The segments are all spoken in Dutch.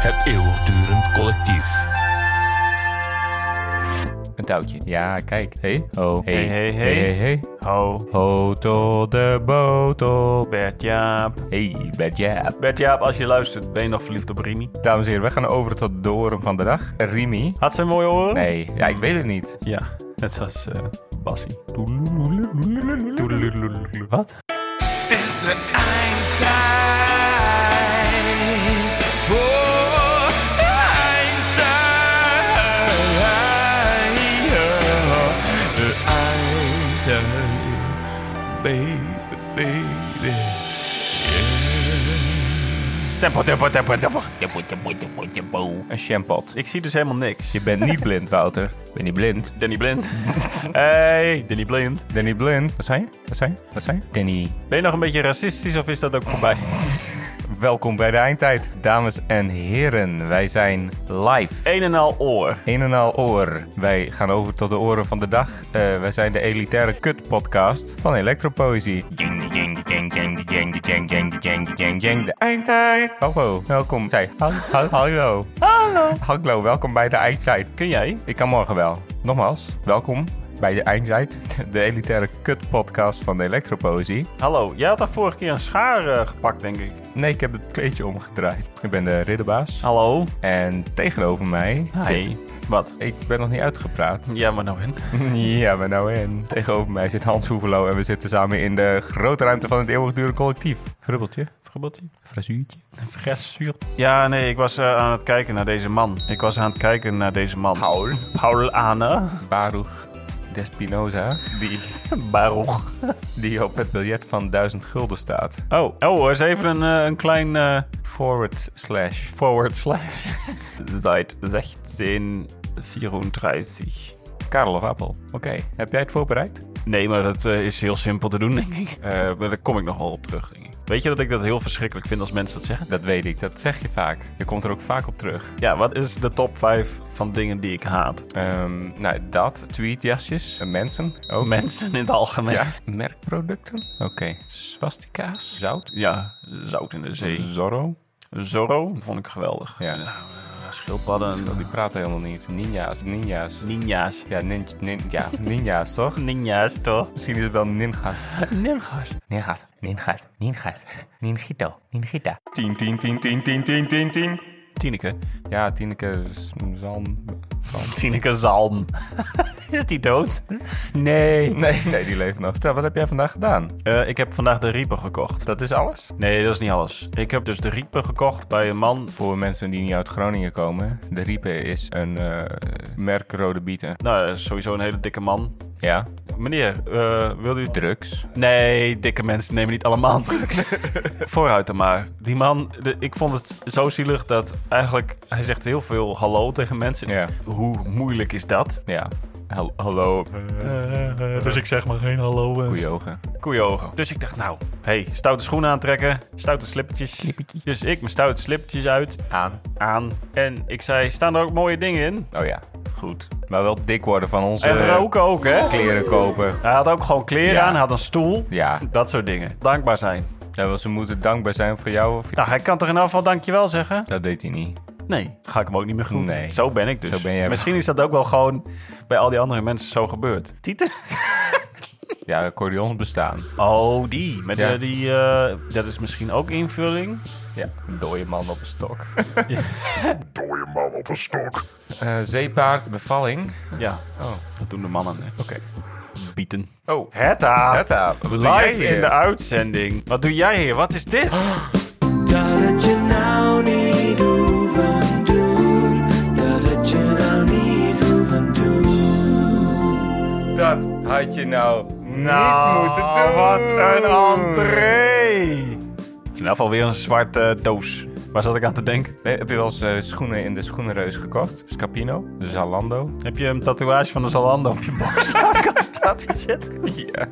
Het eeuwigdurend collectief. Een touwtje. Ja, kijk. Hey. Ho. Hey, hey, hey. Hey, hey. Ho, Ho tot de botel. Bert Jaap. Hey, Bert Jaap. Bert Jaap, als je luistert, ben je nog verliefd op Rimi? Dames en heren, we gaan over tot de oren van de dag. Rimi. Had ze mooie oren? Nee, ja, ik weet het niet. Ja, net zoals eh Bassie. Wat? Het is de eindtijd. Tempo, tempo, tempo, tempo. Een champot. Ik zie dus helemaal niks. Je bent niet blind, Wouter. Ben je niet blind? Danny Blind. hey, Danny Blind. Danny blind. Wat zei je? Wat zei je? Wat zei je? Danny. Ben je nog een beetje racistisch of is dat ook voorbij? welkom bij de eindtijd, dames en heren. Wij zijn live. Een en al oor. Een en al oor. Wij gaan over tot de oren van de dag. Eh, wij zijn de elitaire kut-podcast van Electropoëzie. De eindtijd. Hallo, welkom. Zij, hallo. Hallo. Hallo, welkom bij de eindtijd. Kun jij? Ik kan morgen wel. Nogmaals, welkom bij de eindtijd. De elitaire kut-podcast van de Elektropoëzie. Hallo, jij had daar vorige keer een schaar eh, gepakt, denk ik. Nee, ik heb het kleedje omgedraaid. Ik ben de ridderbaas. Hallo. En tegenover mij Hi. zit... Wat? Ik ben nog niet uitgepraat. Ja, maar nou in. Ja, maar nou in. Tegenover mij zit Hans Hoevelo en we zitten samen in de grote ruimte van het eeuwigdurend collectief. Grubbeltje, Verbottje. frasuurtje, versuurd. Ja, nee, ik was eh, aan het kijken naar deze man. Ik was aan het kijken naar deze man. Paul. Paul Ane. Baruch Despinoza, die, Baruch. die op het biljet van 1000 gulden staat. Oh, oh, er is even een, eh, een klein eh, Forward slash. forward slash. Seit 1634. Karel of Appel. Oké, heb jij het voorbereid? Nee, maar dat eh, is heel simpel te doen, denk ik. Eh, maar daar kom ik nog wel op terug, denk ik. Weet je dat ik dat heel verschrikkelijk vind als mensen dat zeggen? Dat weet ik, dat zeg je vaak. Je komt er ook vaak op terug. Ja, wat is de top 5 van dingen die ik haat? Ehm, nou, dat. Tweetjasjes. eh, Mensen ook. Mensen in het algemeen. Ja. Merkproducten. Oké. Swastika's. Zout. Ja, zout in de zee. Zorro. Zorro, dat vond ik geweldig. Ja. Eh, schildpadden. Die praten helemaal niet. Ninja's, ninja's. Ninja's. Ja, nin, ninja's, ninja's toch? Ninja's, toch? Misschien is het wel ninja's. Ninja's. Ninja's, ninja's, ninja's. Ninjito, ninjita. 10, 10, 10, 10, 10, 10, 10, 10. Tineke. Ja, Tineke Zalm. Zalm. Tineke Zalm. is die dood? Nee. Nee, nee, die leeft nog. Vertel, wat heb jij vandaag gedaan? Eh, ik heb vandaag de Reaper gekocht. Dat is alles? Nee, dat is niet alles. Ik heb dus de Reaper gekocht bij een man. Voor mensen die niet uit Groningen komen. De Riepe is een eh, merk rode bieten. Nou, eh, sowieso een hele dikke man. Ja, Meneer, eh wil u... drugs. Nee, dikke mensen nemen niet allemaal drugs. Vooruit dan maar. Die man, de- ik vond het zo zielig dat eigenlijk... Hij zegt heel veel hallo tegen mensen. Ja, Hoe moeilijk is dat? ja. Hal- Hallo, dus ik zeg maar geen hallo. koeiogen. Koeiogen. Dus ik dacht, nou, hey, stoute schoenen aantrekken. Stoute slippertjes. Dus ik mijn stoute slippertjes uit, Aan. aan. En ik zei, staan er ook mooie dingen in? Oh ja, Goed. maar wel dik worden van onze En roken ook, hè? kleren kopen. Hij had ook gewoon kleren Ja. aan, hij had een stoel. Ja, Dat soort dingen. Dankbaar zijn. ja, wel, ze moeten dankbaar zijn voor jou. Of... Nou, hij kan toch in ieder geval dankjewel zeggen? Dat deed hij niet. Nee, ga ik hem ook niet meer groeten. Nee. Zo ben ik dus. Zo ben jij. Misschien is dat ook wel gewoon bij al die andere mensen zo gebeurd. Tieten? Ja, accordeons bestaan. Oh, die. Met Ja. die eh, dat is misschien ook invulling. Ja, een dode man op een stok. Dooie man op een stok. Eh, zeepaard, bevalling. Ja, Oh, dat doen de mannen. Hè. oké. Bieten. Oh, Hetta. Hetta, wat doe jij Live hier? in de uitzending. Wat doe jij hier? Wat is dit? Dat het je nou niet hoeven doen. Dat het je nou niet hoeven doen. dat had je nou, Nou, niet moeten doen. wat een entree. Het is in ieder geval weer een zwarte doos. Waar zat ik aan te denken? Eh, Heb je wel eens eh, schoenen in de schoenenreus gekocht? Scapino, de Zalando. Heb je een tatoeage van de Zalando op je borstkast laten zetten? Ja.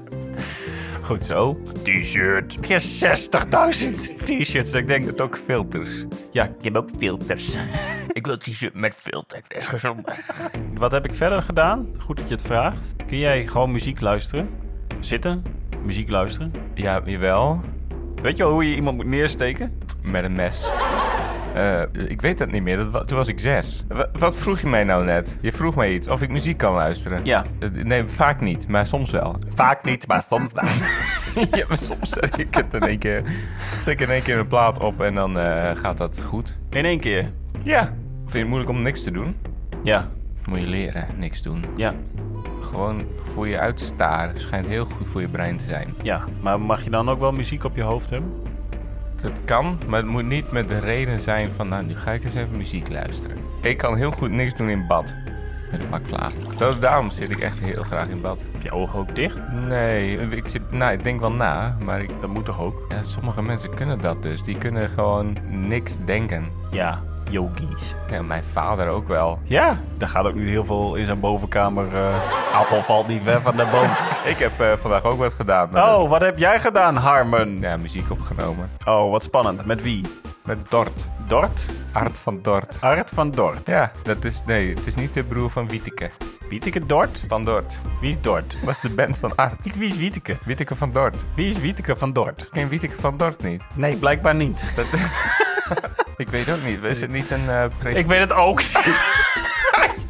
Goed zo. T-shirt. Heb 60.000 t-shirts. Ik denk, Het ook filters. ja, ik heb ook filters. Ik wil t-shirt met filter, dat is gezonder. Wat heb ik verder gedaan? Goed dat je het vraagt. Kun jij gewoon muziek luisteren? Zitten, muziek luisteren. Ja, jawel. Weet je wel hoe je iemand moet neersteken? Met een mes. Eh, ik weet dat niet meer. Dat, wa- toen was ik zes. Wa- wat vroeg je mij nou net? Je vroeg mij iets. Of ik muziek kan luisteren. Ja. Eh, nee, vaak niet. Maar soms wel. Vaak niet, maar soms wel. ja, maar soms zet ik het in één keer... Zet ik in één keer een plaat op en dan eh, gaat dat goed. In één keer. Ja. Vind je het moeilijk om niks te doen? Ja, Moet je leren, niks doen. ja, Gewoon voor je uitstaren. Schijnt heel goed voor je brein te zijn. ja. Maar mag je dan ook wel muziek op je hoofd hebben? Het kan, maar het moet niet met de reden zijn van... nou, nu ga ik eens even muziek luisteren. Ik kan heel goed niks doen in bad. Met een vlaag. Dat, daarom zit ik echt heel graag in bad. Heb je ogen ook dicht? Nee, ik, zit, nou, ik denk wel na, maar ik, Dat moet toch ook? ja, sommige mensen kunnen dat dus. Die kunnen gewoon niks denken. Ja, yogis. Ja, mijn vader ook wel. Ja, daar gaat ook niet heel veel in zijn bovenkamer. eh appel valt niet ver van de boom. Ik heb eh, vandaag ook wat gedaan. Oh, wat heb jij gedaan, Harmon? een- ja, muziek opgenomen. Oh, wat spannend. Met wie? Met Dort. Dort? Art van Dort. Art van Dort. Ja, dat is... Nee, het is niet de broer van Wieteke. Wieteke Dort? Van Dort. Wie is Dort? Dat was de band van Art. Wie is Wieteke? Wieteke van Dort. Wie is Wieteke van Dort? Ken Wieteke van Dort niet? Nee, blijkbaar niet. Dat, ik weet ook niet. Is het niet een president? Ik weet het ook niet.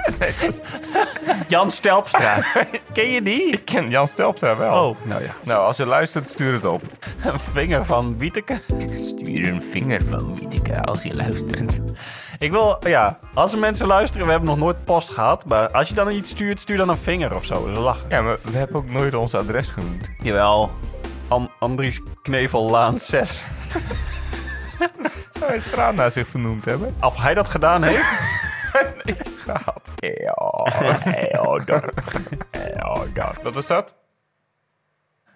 Jan Stelpstra. Ken je die? Ik ken Jan Stelpstra wel. Oh, nou ja. Nou, als je luistert, stuur het op. Een vinger van Wieteke. Stuur een vinger van Wieteke als je luistert. Ik wil, ja, als er mensen luisteren, we hebben nog nooit post gehad. Maar als je dan iets stuurt, stuur dan een vinger of zo. Lachen. Ja, maar we hebben ook nooit ons adres genoemd. Jawel. An Andries Knevellaan 6. Zou hij straat naar zich vernoemd hebben? Of hij dat gedaan heeft? Niet gehad. Wat was dat?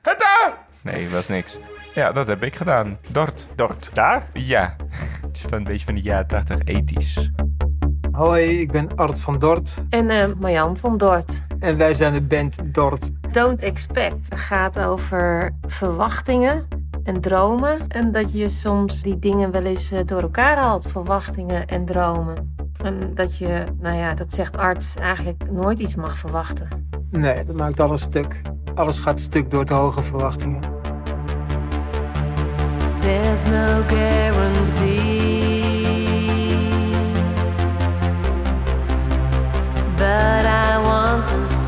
Het daar! Nee, was niks. Ja, dat heb ik gedaan. Dort. Dort. Daar? Ja. Het is van een beetje van de jaren 80 ethisch. Hoi, ik ben Art van Dort En eh, Marjan van Dort. en wij zijn de band Dort. Don't Expect gaat over verwachtingen en dromen. En dat je soms die dingen wel eens eh, door elkaar haalt, verwachtingen en dromen. En dat je, nou ja, dat zegt arts, eigenlijk nooit iets mag verwachten. Nee, dat maakt alles stuk. Alles gaat stuk door te hoge verwachtingen. There's no guarantee. But I want to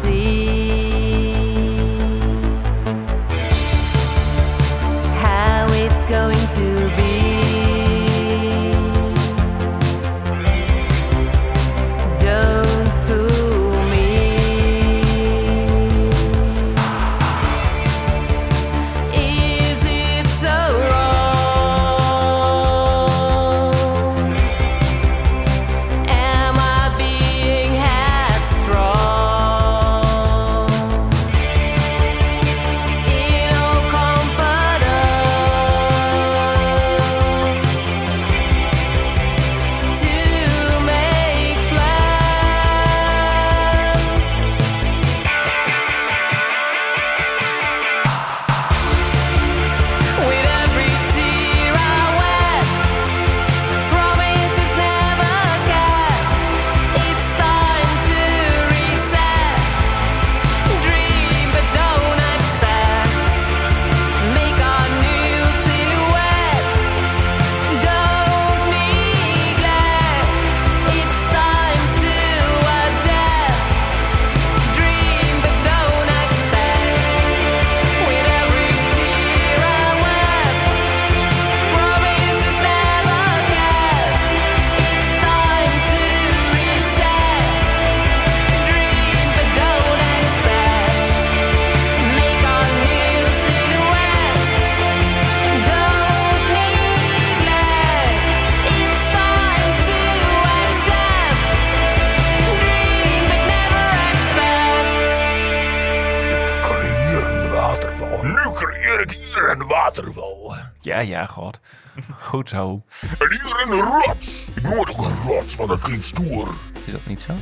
Ja, ja, god. Goed zo. En hier een rots. Ik noem het ook een rots, want dat klinkt stoer. Is dat niet zo?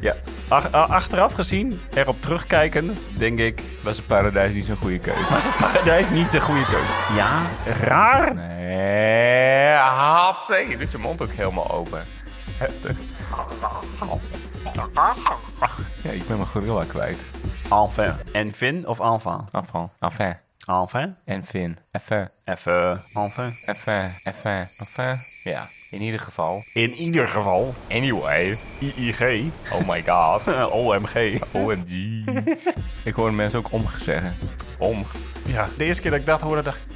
Ja. Ach- a- achteraf gezien, erop terugkijkend, denk ik... Was het paradijs niet zo'n goede keuze? Was het paradijs niet zo'n goede keuze? Ja, raar. Nee, hatsé. Je doet je mond ook helemaal open. Heftig. Ja, ik ben mijn gorilla kwijt. Enfin. En Vin of Enfin? Enfin, enfin. Enfin. en Finn. Enfin, Even. Enfin. enfin, enfin, enfin. Ja, in ieder geval. In ieder geval. Anyway. IIG. Oh my god. OMG. OMG. ik hoorde mensen ook om zeggen. Om. Ja, de eerste keer dat ik dat hoorde, dacht?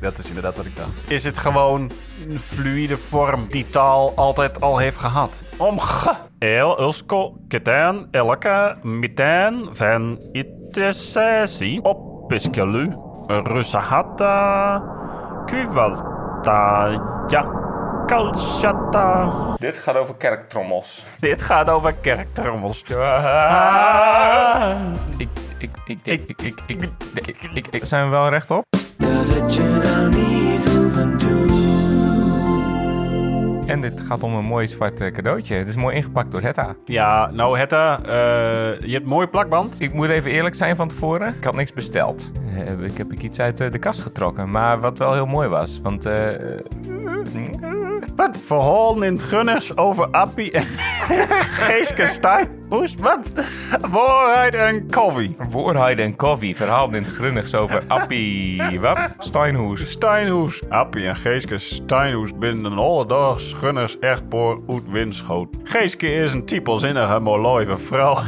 Dat is inderdaad wat ik dacht. Is het gewoon een fluïde vorm die taal altijd al heeft gehad? Omge. El usko keten elke miten van itesesi opiskelu rusahata kuvalta ja kalshata. Dit gaat over kerktrommels. Dit gaat over kerktrommels. Ik, ik, ik, ik, ik, ik, ik, ik, ik, zijn we wel rechtop? Dat En dit gaat om een mooi zwart eh, cadeautje. Het is mooi ingepakt door Hetta. Ja, nou Hetta, eh, je hebt een mooie plakband. Ik moet even eerlijk zijn van tevoren. Ik had niks besteld. Eh, ik heb ik iets uit de kast getrokken. Maar wat wel heel mooi was. Want eh, Wat? Verhalen in het Gunners over Appie en Geeske Steinhoes? Wat? Waarheid en koffie. Voorheid en koffie. Verhaal in het grunnigs over Appie. Wat? Steinhoes. Steinhoes. Appie en Geeske Steinhoes binnen een holledaags Gunners echtpaar uit Winschoot. Geeske is een typelzinnige, molooie vrouw.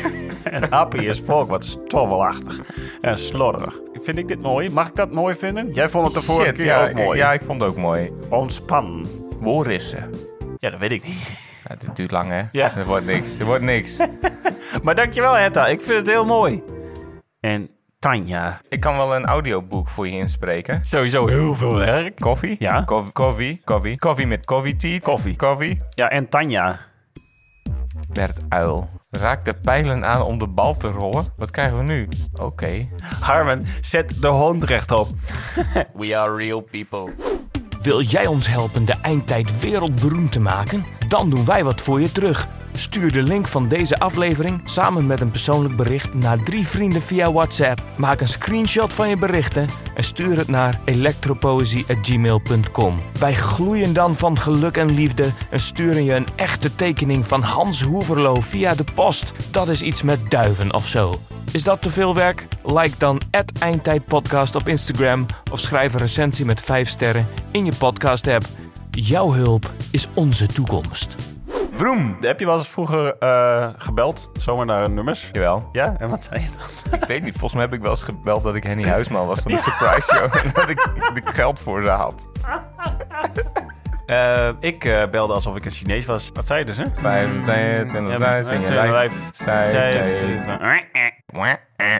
en Appie is volk wat stoffelachtig en slordig. Vind ik dit mooi? Mag ik dat mooi vinden? Jij vond het de vorige Shit, keer ja, ook mooi. Ja, ik vond het ook mooi. Ontspannen. Waar is ze? Ja, dat weet ik niet. Ja, het duurt lang, hè? Ja. Er wordt niks. Er wordt niks. Maar dankjewel, Hetta. Ik vind het heel mooi. En Tanja. ik kan wel een audioboek voor je inspreken. Sowieso heel veel werk. Koffie? Ja. Koffie, koffie, koffie. Koffie met koffie Koffie. Koffie. Ja, en Tanja. Bert Uil. Raak de pijlen aan om de bal te rollen. Wat krijgen we nu? Oké. Harmen, zet de hond rechtop. We are real people. Wil jij ons helpen de eindtijd wereldberoemd te maken? Dan doen wij wat voor je terug. Stuur de link van deze aflevering samen met een persoonlijk bericht naar drie vrienden via WhatsApp. Maak een screenshot van je berichten en stuur het naar electropoëzie.gmail.com. Wij gloeien dan van geluk en liefde en sturen je een echte tekening van Hans Hoeverlo via de post. Dat is iets met duiven of zo. Is dat te veel werk? Like dan Eindtijdpodcast op Instagram of schrijf een recensie met 5 sterren in je podcast app. Jouw hulp is onze toekomst. Vroom. Heb je wel eens vroeger eh, gebeld, zomaar naar nummers? Jawel. Ja, en wat zei je dan? Ik weet niet. Volgens mij heb ik wel eens gebeld dat ik Henny Huisman was van de Surprise Show. En dat ik, dat ik geld voor ze had. Eh, ik eh, belde alsof ik een Chinees was. Wat zei je dus, hè? Vijf, tien, zij, zij,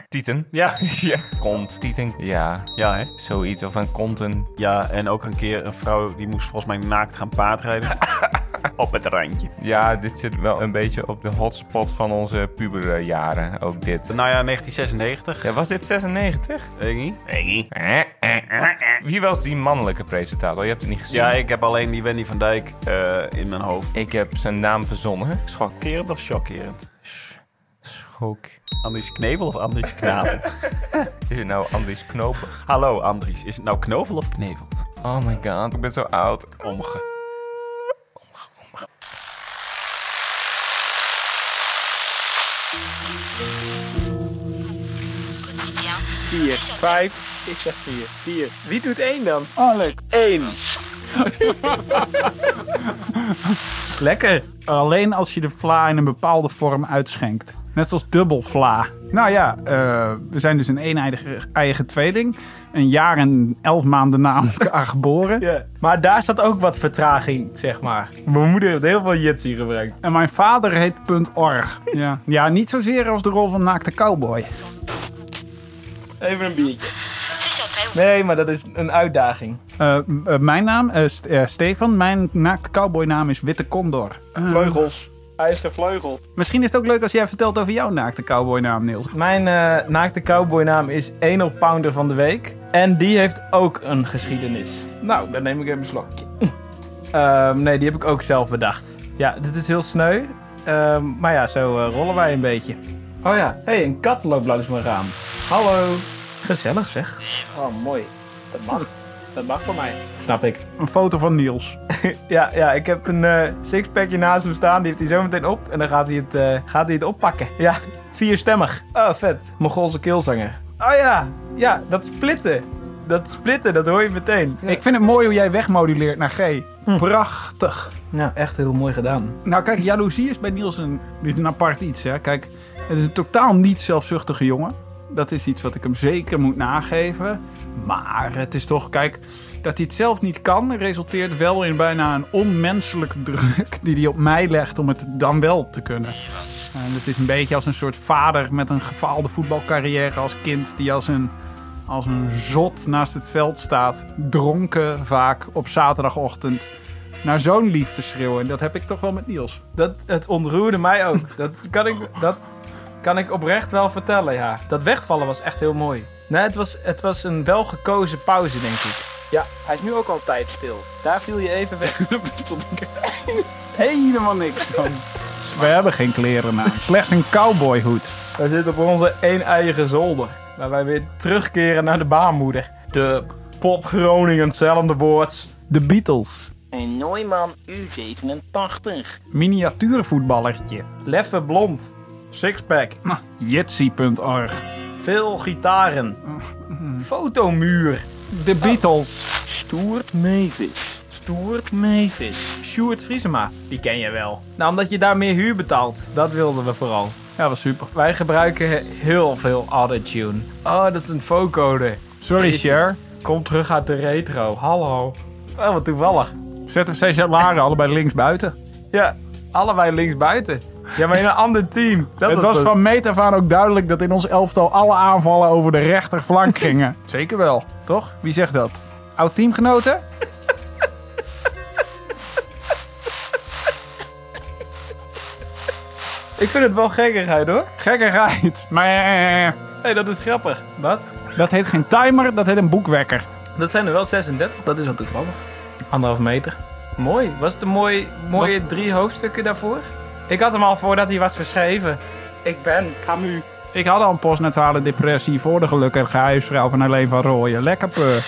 Tieten. Ja. Ja. Kont. Tieten. Ja. Ja, hè? Zoiets. Of een konten. Ja, en ook een keer een vrouw die moest volgens mij naakt gaan paardrijden. Op het randje. Ja, dit zit wel een beetje op de hotspot van onze puberjaren. Ook dit. Nou ja, 1996. Ja, was dit 96? Weet ik niet. Eh, eh, eh, eh. Wie was die mannelijke presentator? Je hebt het niet gezien. Ja, ik heb alleen die Wendy van Dijk eh, in mijn hoofd. Ik heb zijn naam verzonnen. Schok. Chockerend of chockerend? Andries Knevel of Andries Knavel? Is het nou Andries Knopen? Hallo Andries, is het nou Knovel of Knevel? Oh my god, ik ben zo oud. Omge. Vier, vijf. Ik zeg vier. Vier. Wie doet één dan? Oh, leuk. Eén. Lekker. Alleen als je de vla in een bepaalde vorm uitschenkt. Net zoals dubbel vla. Nou ja, eh, we zijn dus een een-eigen eigen tweeling. Een jaar en elf maanden na elkaar geboren. Maar daar staat ook wat vertraging, zeg maar. Mijn moeder heeft heel veel Jitsi gebruikt. En mijn vader heet .org. Ja. ja, niet zozeer als de rol van naakte cowboy. Even een biertje. Nee, maar dat is een uitdaging. Eh, eh, mijn naam is Stefan. Mijn naakte cowboynaam is Witte Condor. Vleugels. Hij is de vleugel. misschien is het ook leuk als jij vertelt over jouw naakte cowboynaam, Niels. Mijn eh, naakte cowboynaam is Enel Pounder van de Week. En die heeft ook een geschiedenis. Nou, dan neem ik even een slokje. Ehm, nee, die heb ik ook zelf bedacht. Ja, dit is heel sneu. Ehm, maar ja, zo eh, rollen wij een beetje. Oh ja, hé, hey, een kat loopt langs mijn raam. Hallo. Gezellig zeg. Oh, mooi. Dat mag. Dat mag voor mij. Snap ik. Een foto van Niels. Ja, ja ik heb een eh sixpackje naast hem staan. Die heeft hij zo meteen op. En dan gaat hij het, eh, gaat hij het oppakken. Ja, vierstemmig. Oh, vet. Mongoolse keelzanger. Oh ja, Ja, dat splitten. Dat splitten, dat hoor je meteen. Ik vind het mooi hoe jij wegmoduleert naar G. Prachtig. Nou, echt heel mooi gedaan. Nou, kijk, jaloezie is bij Niels een, een apart iets. Hè. Kijk, het is een totaal niet zelfzuchtige jongen. Dat is iets wat ik hem zeker moet nageven. Maar het is toch, kijk, dat hij het zelf niet kan, resulteert wel in bijna een onmenselijke druk die hij op mij legt om het dan wel te kunnen. En het is een beetje als een soort vader met een gefaalde voetbalcarrière als kind, die als een, als een zot naast het veld staat, dronken vaak op zaterdagochtend, naar zo'n liefde schreeuwen. En dat heb ik toch wel met Niels. Dat, het ontroerde mij ook. Dat kan, ik, dat kan ik oprecht wel vertellen, ja. Dat wegvallen was echt heel mooi. Nee, het was, het was een welgekozen pauze, denk ik. Ja, hij is nu ook altijd stil. Daar viel je even weg. Helemaal niks van. We hebben geen kleren aan. Slechts een cowboyhoed. Wij zitten op onze een eigen zolder. Waar wij weer terugkeren naar de baarmoeder. De pop Groningen, hetzelfde woord. De Beatles. Een Neumann U87. Miniatuurvoetballertje. Leffe blond. Sixpack. Jitsi.org. Veel gitaren. Fotomuur. De Beatles. Stoert Mavis. Stoert Mavis. Sjoerd Vriesema. Die ken je wel. Nou, omdat je daar meer huur betaalt. Dat wilden we vooral. Ja, was super. Wij gebruiken he- heel veel autotune. Oh, dat is een vocode. Sorry. Cher. Kom terug uit de retro. Hallo. Oh, wat toevallig. ZFC Laren, allebei links buiten. Ja, allebei linksbuiten. Ja, maar in een ander team. Dat het was van meet af aan ook duidelijk dat in ons elftal alle aanvallen over de rechterflank gingen. Zeker wel, toch? Wie zegt dat? Oud teamgenoten? Ik vind het wel gekkigheid hoor. Gekkigheid. Maar eh, Nee, dat is grappig. Wat? dat heet geen timer, dat heet een boekwekker. Dat zijn er wel 36. Dat is wel toevallig. Anderhalf meter. Mooi. Was het een mooi, mooie drie hoofdstukken daarvoor? Ik had hem al voordat hij was geschreven. Ik ben Camus. Ik had al een postnatale depressie voor de gelukkige huisvrouw van Alleen van Rooyen. Lekker pur.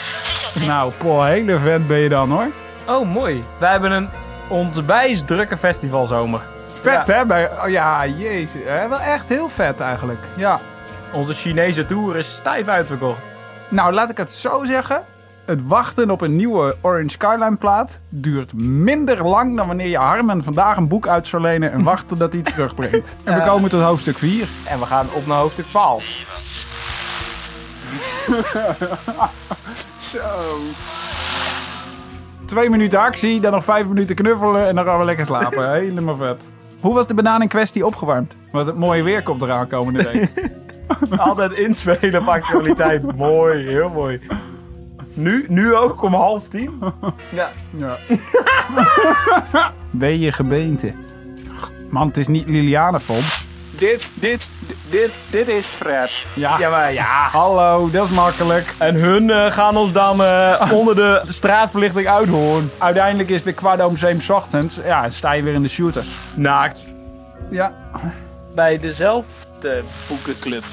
Nou, poh, hele vent ben je dan hoor. Oh, mooi. Wij hebben een onwijs drukke festivalzomer. Vet hè? Bij, oh, ja, jezus. Hè? Wel echt heel vet eigenlijk. Ja. Onze Chinese tour is stijf uitverkocht. Nou, laat ik het zo zeggen. Het wachten op een nieuwe Orange Skyline plaat duurt minder lang dan wanneer je Harmen vandaag een boek uit zou lenen en wachten tot hij het terugbrengt. En we komen tot hoofdstuk 4. En we gaan op naar hoofdstuk 12. Zo. Twee minuten actie, dan nog vijf minuten knuffelen en dan gaan we lekker slapen. Helemaal vet. Hoe was de banaan in kwestie opgewarmd? Want het mooie weer komt eraan komende week. Altijd inspelen op actualiteit. mooi, heel mooi. Nu, nu ook om half tien? Ja. Ja. ben je gebeente? Man, het is niet Lilianenfonds. Dit, dit, dit, dit is Fred. Ja. Ja, maar ja. Hallo, dat is makkelijk. En hun eh, gaan ons dan eh, onder de straatverlichting uithoorn. Uiteindelijk is het weer kwart om zeven ochtends. Ja, en sta je weer in de shooters. Naakt. Ja. Bij dezelfde boekenclub.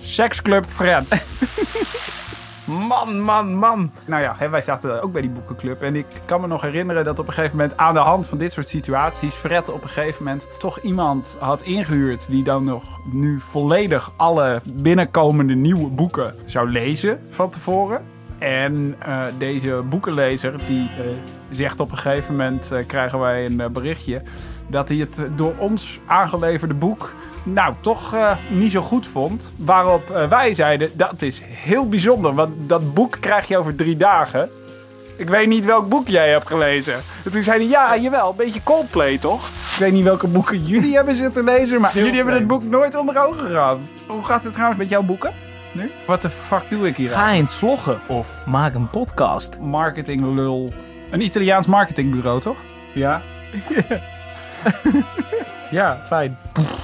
Seksclub Fred. Man, man, man. nou ja, wij zaten ook bij die boekenclub. En ik kan me nog herinneren dat op een gegeven moment aan de hand van dit soort situaties... Fred op een gegeven moment toch iemand had ingehuurd... die dan nog nu volledig alle binnenkomende nieuwe boeken zou lezen van tevoren. En eh, deze boekenlezer die eh, zegt op een gegeven moment... eh, krijgen wij een berichtje dat hij het door ons aangeleverde boek... nou, toch eh, niet zo goed vond. Waarop eh, wij zeiden, dat is heel bijzonder. Want dat boek krijg je over drie dagen. Ik weet niet welk boek jij hebt gelezen. En toen zeiden ja, jawel, een beetje Coldplay, toch? Ik weet niet welke boeken jullie hebben zitten lezen... maar jullie hebben het boek nooit onder ogen gehad. Hoe gaat het trouwens met jouw boeken? Nu? Wat de fuck doe ik hier Ga eens vloggen of maak een podcast. Marketing lul. Een Italiaans marketingbureau, toch? Ja. ja, fijn.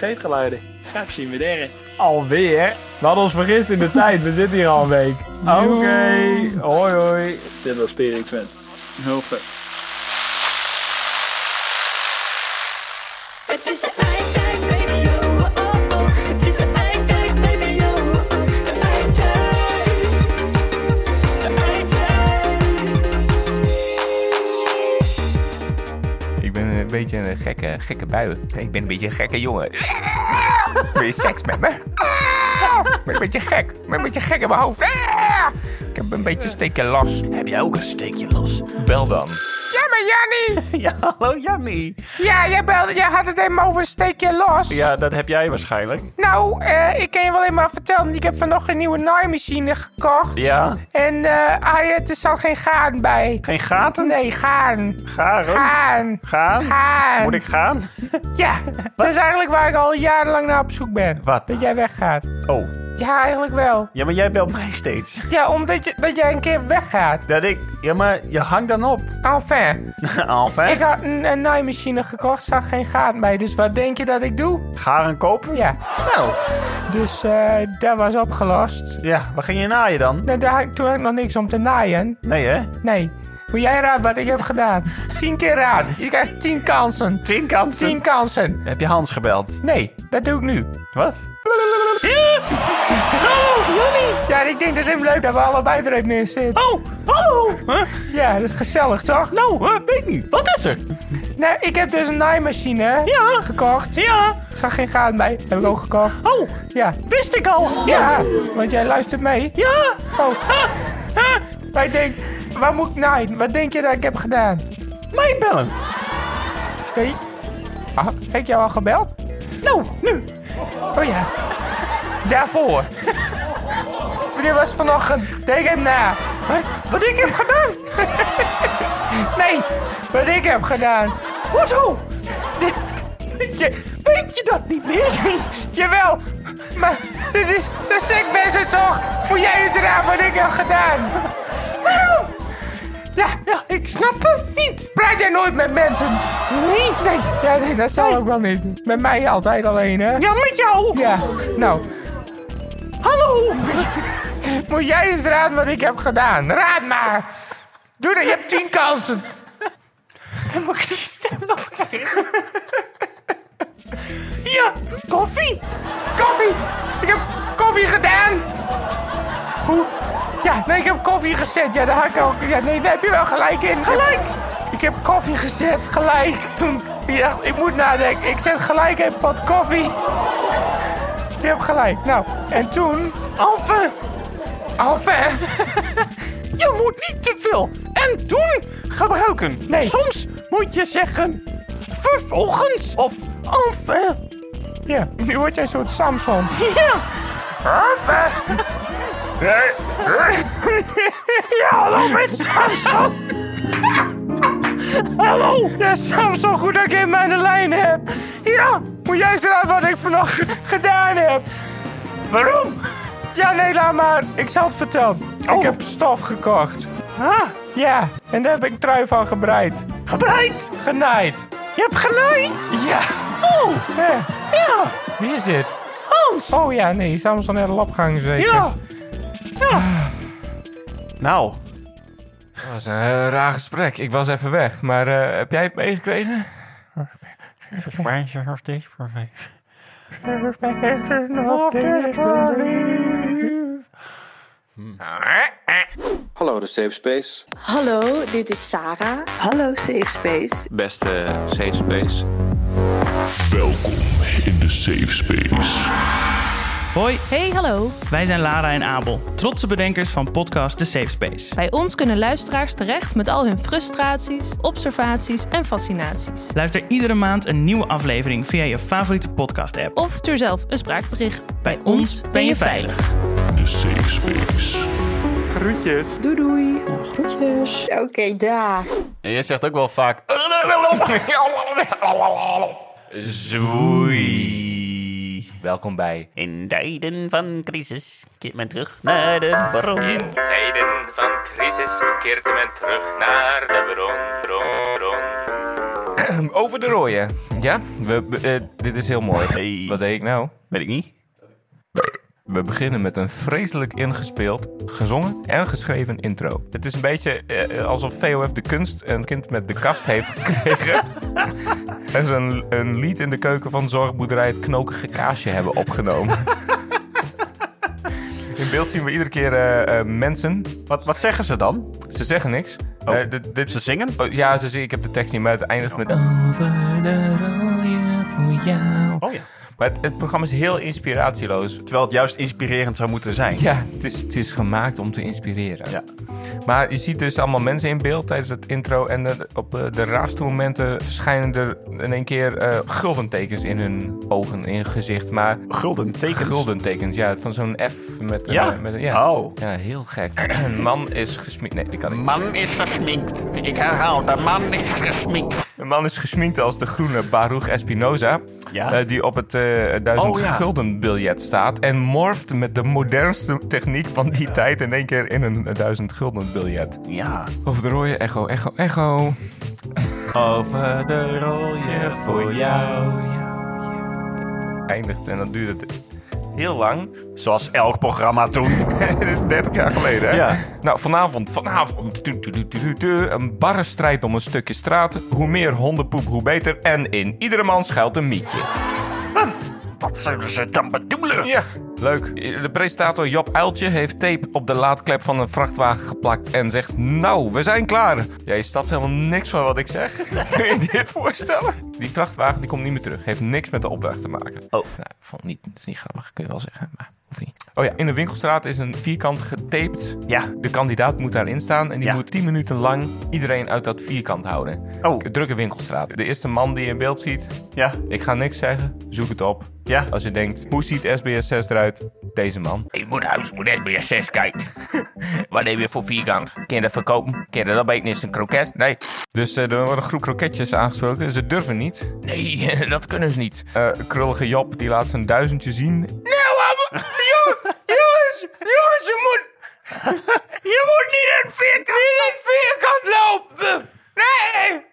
Scheetgeluiden. Straks zien we der. Alweer? We hadden ons vergist in de tijd. We zitten hier al een week. Oké. Hoi, hoi. Dit was Perik Vet. Heel vet. Beetje een gekke, gekke bui. Ik ben een beetje een gekke jongen. Wil je seks met me? Ah, ik ben een beetje gek. Ik ben een beetje gek in mijn hoofd. Ah, ik heb een beetje steekje los. Heb jij ook een steekje los? Bel dan. Jannie. Ja, hallo Jannie. Ja, jij, belde, jij had het even over een steekje los. Ja, dat heb jij waarschijnlijk. Nou, eh, ik kan je wel even vertellen. Ik heb vanochtend een nieuwe naaimachine gekocht. Ja. En eh ah, er zat geen gaten bij. Geen gaten? Nee, gaan. Garen? Gaan. Gaan? Gaan. Moet ik gaan? Ja, dat is eigenlijk waar ik al jarenlang naar op zoek ben. Wat? Dat jij weggaat. Oh. Ja, eigenlijk wel. Ja, maar jij belt mij steeds. Ja, omdat je, dat jij een keer weggaat. Dat ik... Ja, maar je hangt dan op. Enfin, Enfin. ik had een, een naaimachine gekocht, zag geen gaten bij. Dus wat denk je dat ik doe? Garen kopen? Ja. Nou. Dus eh dat was opgelost. Ja, waar ging je naaien dan? Nou, daar, had ik- toen had ik nog niks om te naaien. Nee, hè? Nee. Moet jij raden wat ik heb gedaan? Tien keer raden. Je krijgt tien kansen. Tien kansen? Tien kansen. Heb je Hans gebeld? Nee, dat doe ik nu. Wat? Hallo, Jannie! Ja, ik denk dat is hem leuk dat we allebei er even in zitten. Oh, hallo! Huh? Ja, dat is gezellig, toch? Nou, huh? weet niet. Wat is er? Nee, ik heb dus een naaimachine Ja. gekocht. Ja. Er zag geen gaten bij. Heb ik ook gekocht. Oh, Ja. wist ik al. Ja, want jij luistert mee. Ja. Oh. Maar ik denk, waar moet ik naaien? Wat denk je dat ik heb gedaan? Mij bellen. Nee. Ah, heb ik jou al gebeld? Nou, nu. Oh ja. Daarvoor. Dit was vanochtend. Denk hem na. Wat, wat ik heb gedaan? Nee, wat ik heb gedaan. Hoezo? Dit- Je, Weet je dat niet meer? jawel, maar dit is de sekbessen toch? Moet jij eens raden wat ik heb gedaan? Ja, ja, ik snap het niet. Praat jij nooit met mensen? Nee. Nee, ja, nee dat zal ook wel niet. Met mij altijd alleen, hè? Ja, met jou. Ja, nou. Hallo! Moet jij eens raden wat ik heb gedaan? Raad maar! Doe dat, je hebt tien kansen. Dan moet ik die stem nog zeggen. Ja, koffie. Koffie! Ik heb koffie gedaan! Hoe? Ja, nee, ik heb koffie gezet. Ja, daar had ik ook. Ja, nee, daar heb je wel gelijk in. Gelijk! Ik heb koffie gezet, gelijk. Toen. Ja, ik moet nadenken. Ik zet gelijk een pot koffie. Je hebt gelijk. Nou, en toen. Enfin! Enfin! Je moet niet te veel en toen gebruiken. Nee. Soms moet je zeggen vervolgens of enfin. Ja, nu word jij een soort Samson. Ja. Ja, hallo met Samson! Hallo! Ja, Samson, goed dat ik aan de lijn heb. Ja, moet jij eens raden wat ik vanochtend gedaan heb? Waarom? Ja, nee, laat maar. Ik zal het vertellen. Ik heb stof gekocht. Ah, Ja, en daar heb ik trui van gebreid. gebreid. Genaaid. Je hebt genaaid. Ja. Oh, ja. ja. Wie is dit? Hans. Oh ja, nee, Samson naar de lapgang zeker. Ja. Ja. Nou, Dat was een heel raar gesprek. Ik was even weg, maar eh, heb jij het meegekregen? Hallo, de Safe Space. Hallo, dit is Sarah. Hallo Safe Space. Beste Safe Space. Welkom in de Safe Space. Hoi, Hey, hallo. wij zijn Lara en Abel, trotse bedenkers van podcast The Safe Space. Bij ons kunnen luisteraars terecht met al hun frustraties, observaties en fascinaties. Luister iedere maand een nieuwe aflevering via je favoriete podcast-app. Of stuur zelf een spraakbericht. Bij ons ben je veilig. De Safe Space. Groetjes. Doei doei. groetjes. Oké, dag. en jij zegt ook wel vaak. Zoei. Welkom bij In tijden van crisis keert men terug naar de bron. tijden van crisis keert men terug naar de bron, bron, bron. Over de rooien. Ja, we, we- eh, dit is heel mooi. Hey. Wat deed ik nou? Weet ik niet. We beginnen met een vreselijk ingespeeld, gezongen en geschreven intro. Het is een beetje eh, alsof VOF de kunst een kind met de kast heeft gekregen. en ze een, een lied in de keuken van zorgboerderij het knokige kaasje hebben opgenomen. in beeld zien we iedere keer eh, eh, mensen. Wat, wat zeggen ze dan? Ze zeggen niks. Oh. Eh, dit, dit, Ze zingen? oh, ja, ze zingen. Ik heb de tekst niet, maar het eindigt met... Over de rooien voor jou. Oh ja. Maar het, het programma is heel inspiratieloos. Terwijl het juist inspirerend zou moeten zijn. Ja, het is, het is gemaakt om te inspireren. Ja. Maar je ziet dus allemaal mensen in beeld tijdens het intro. En eh, op de, de raarste momenten verschijnen er in één keer eh guldentekens in hun ogen, in hun gezicht. Maar guldentekens? Guldentekens, ja. Van zo'n F met... een- Ja? met, ja. Oh. Ja, heel gek. Een man is gesminkt. Nee, die kan niet. Man is gesminkt. Ik herhaal, de man is gesminkt. De man is gesminkt als de groene Baruch Espinoza. eh, die op het eh, duizend Oh, ja. gulden biljet staat. En morft met de modernste techniek van die tijd in één keer in een duizend gulden biljet. Ja. Over de rode echo, echo, echo. Over de rode voor jou. Eindigt en dan duurt het heel lang. Zoals elk programma toen. Dit is 30 jaar geleden, hè? Ja. Nou, vanavond, vanavond. tu, tu, tu, Een barre strijd om een stukje straat. Hoe meer hondenpoep, hoe beter. En in iedere man schuilt een mietje. Wat? Wat zullen ze dan bedoelen? Ja, leuk. De presentator Job Uiltje heeft tape op de laadklep van een vrachtwagen geplakt en zegt... Nou, we zijn klaar. Ja, je stapt helemaal niks van wat ik zeg. Kun je je dit voorstellen? Die vrachtwagen die komt niet meer terug. Heeft niks met de opdracht te maken. Oh. Nou, vond niet, dat is niet grappig, kun je wel zeggen. Maar hoeft niet. Oh ja, in de winkelstraat is een vierkant getaped. Ja. De kandidaat moet daarin staan en die moet 10 minuten lang iedereen uit dat vierkant houden. Oh. Drukke winkelstraat. De eerste man die je in beeld ziet. Ja. Ik ga niks zeggen. Zoek het op. Ja. Als je denkt, hoe ziet SBS 6 eruit? Deze man. Ik moet naar huis, moet SBS 6 kijken. Wat neem je voor vierkant? Kun je dat verkopen? Kun je dat opeten? Is een kroket? Nee. Dus eh, er wordt een groep kroketjes aangesproken. Ze durven niet. Nee, dat kunnen ze niet. Eh, krullige Job die laat zijn duizendje zien. Nou, jongens, jongens, je moet... Je moet niet in vierkant... Niet in vierkant lopen! Nee!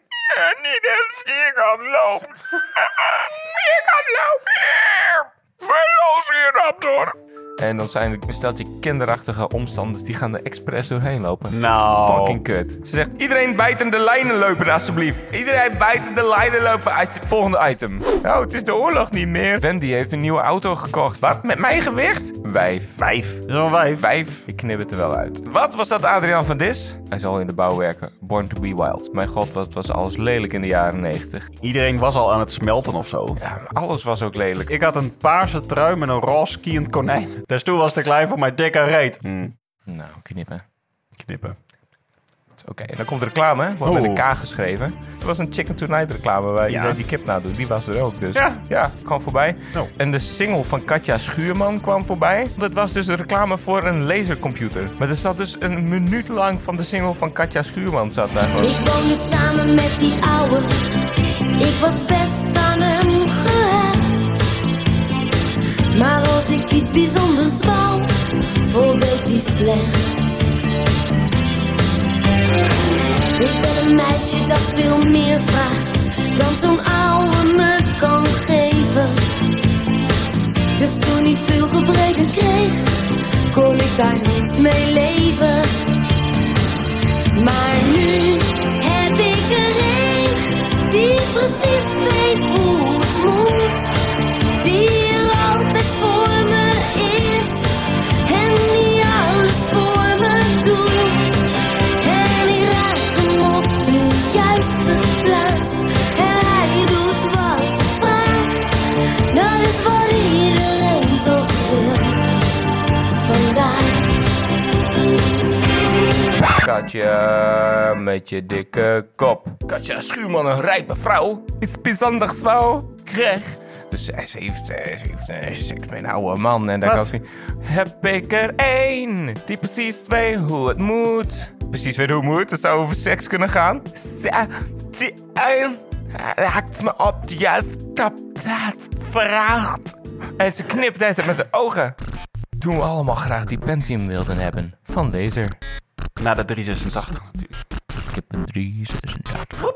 Niet in het vierkant lopen! vierkant lopen! Velociraptor! En dan zijn er stelt je kinderachtige omstanders die gaan er expres doorheen lopen. Nou. Fucking kut. Ze zegt, iedereen bijten de lijnen lopen alsjeblieft. Iedereen bijten de lijnen lopen. Volgende item. Nou, het is de oorlog niet meer. Wendy heeft een nieuwe auto gekocht. Wat? Met mijn gewicht? Wijf. Wijf? Zo'n wijf? Wijf. Ik knip het er wel uit. Wat was dat Adriaan van Dis? Hij zal in de bouw werken. Born to be wild. Mijn god, wat was alles lelijk in de jaren 90. Iedereen was al aan het smelten of zo. Ja, alles was ook lelijk. Ik had een paarse trui met een roze skiënd konijn. De stoel was te klein voor mijn dikke reet. Nou, knippen. Knippen. Oké, en dan komt de reclame, hè? wordt met een Oeh. K geschreven. Er was een Chicken Tonight reclame waar Ja. iedereen die kip nadoet. Die was er ook, dus Ja. ja, kwam voorbij. En de single van Katja Schuurman kwam voorbij. Dat was dus een reclame voor een lasercomputer. Maar er zat dus een minuut lang van de single van Katja Schuurman zat daar gewoon. Ik woonde samen met die ouwe. Ik was best Maar als ik iets bijzonders wou, voldeed hij slecht. Ik ben een meisje dat veel meer vraagt dan zo'n ouwe me kan geven. Dus toen hij veel gebreken kreeg, kon ik daar niet mee leven. Maar nu met je dikke kop. Katja Schuurman, een rijpe vrouw. Iets bijzonders wou. Krijg. Dus ze heeft, ze heeft seks met een oude man. En daar kan ze... Heb ik er één die precies weet hoe het moet. Precies weet hoe het moet? Dat zou over seks kunnen gaan. Ze, die een raakt me op de juiste plaats Vraagt. En ze knipt het met de ogen. Toen we allemaal graag die Pentium wilden hebben van deze. Na de 386 natuurlijk. 336.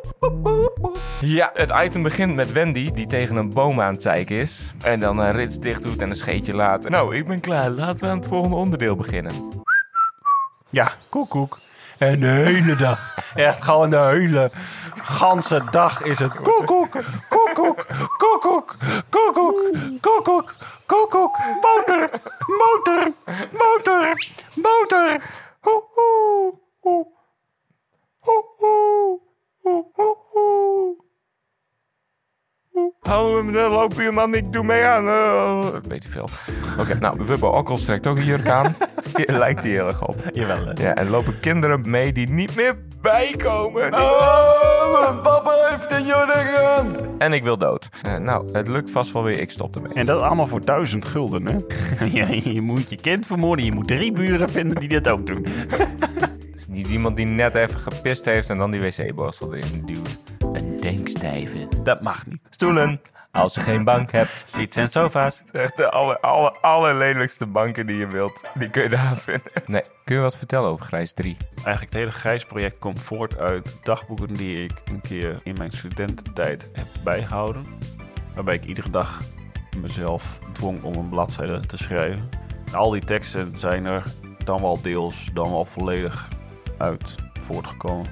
Ja, het item begint met Wendy die tegen een boom aan het zeiken is. En dan een rits dicht doet en een scheetje laat. Nou, ik ben klaar. Laten we aan het volgende onderdeel beginnen. Ja, kook, koek. En de hele dag. Echt gewoon de hele ganse dag is het koekoek, koekoek, koekoek, koekoek, koekoek, koekoek, motor, motor, motor, motor. Ho, ho hoe. Oh, de loopbuurman, ik doe mee aan. Oh, weet je veel. Oké, nou, Wubbo Okkels trekt ook een jurk aan. Lijkt hij heel erg op. Jawel. hè. Ja, en lopen kinderen mee die niet meer bijkomen. Oh, mijn papa heeft een jurk aan. En ik wil dood. Eh, nou, het lukt vast wel weer. Ik stop ermee. En dat allemaal voor duizend gulden, hè? ja, je moet je kind vermoorden. Je moet drie buren vinden die dat ook doen. Is niet iemand die net even gepist heeft en dan die wc-borstel erin duwt. Een denkstijve. Dat mag niet. Stoelen. Als je geen bank hebt. Zits en sofa's. Echt de aller, aller, allerlelijkste banken die je wilt. Die kun je daar vinden. Nee, kun je wat vertellen over Grijs 3? Eigenlijk het hele grijsproject komt voort uit dagboeken die ik een keer in mijn studententijd heb bijgehouden. Waarbij ik iedere dag mezelf dwong om een bladzijde te schrijven. En al die teksten zijn er dan wel deels, dan wel volledig uit voortgekomen.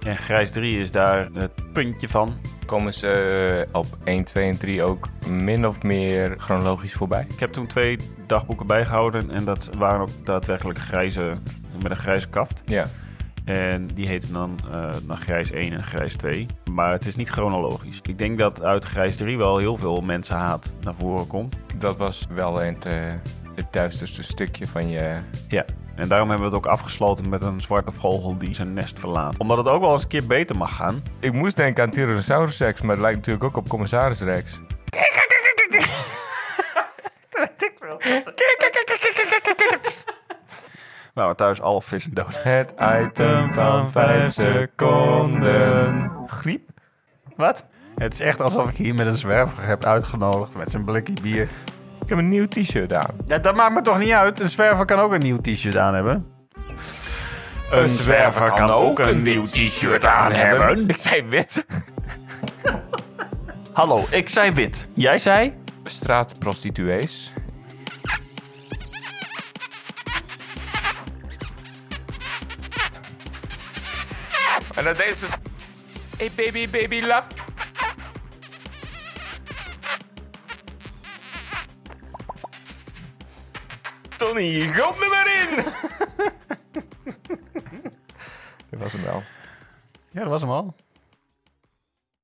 En Grijs 3 is daar het puntje van. Komen ze eh, op 1, 2 en 3 ook min of meer chronologisch voorbij? Ik heb toen twee dagboeken bijgehouden en dat waren ook daadwerkelijk grijze, met een grijze kaft. Ja. En die heten dan, eh, dan grijs 1 en grijs 2. Maar het is niet chronologisch. Ik denk dat uit grijs 3 wel heel veel mensenhaat naar voren komt. Dat was wel het, eh, het duisterste stukje van je... Ja. En daarom hebben we het ook afgesloten met een zwarte vogel die zijn nest verlaat. Omdat het ook wel eens een keer beter mag gaan. Ik moest denken aan Tyrannosaurus Rex, maar het lijkt natuurlijk ook op Commissaris Rex. Nou, thuis alle vissen dood. Het item van 5 seconden. Griep? Wat? Het is echt alsof ik hier met een zwerver heb uitgenodigd met zijn blikje bier. Ik heb een nieuw t-shirt aan. Ja, dat maakt me toch niet uit. Een zwerver kan ook een nieuw t-shirt aan hebben. Een zwerver kan ook een nieuw t-shirt aan hebben. Ik zei wit. Hallo, ik zei wit. Jij zei? Straatprostituees. En dan deze... Hey baby, baby, love. Tony, me maar in! Dat was hem wel. Ja, dat was hem al.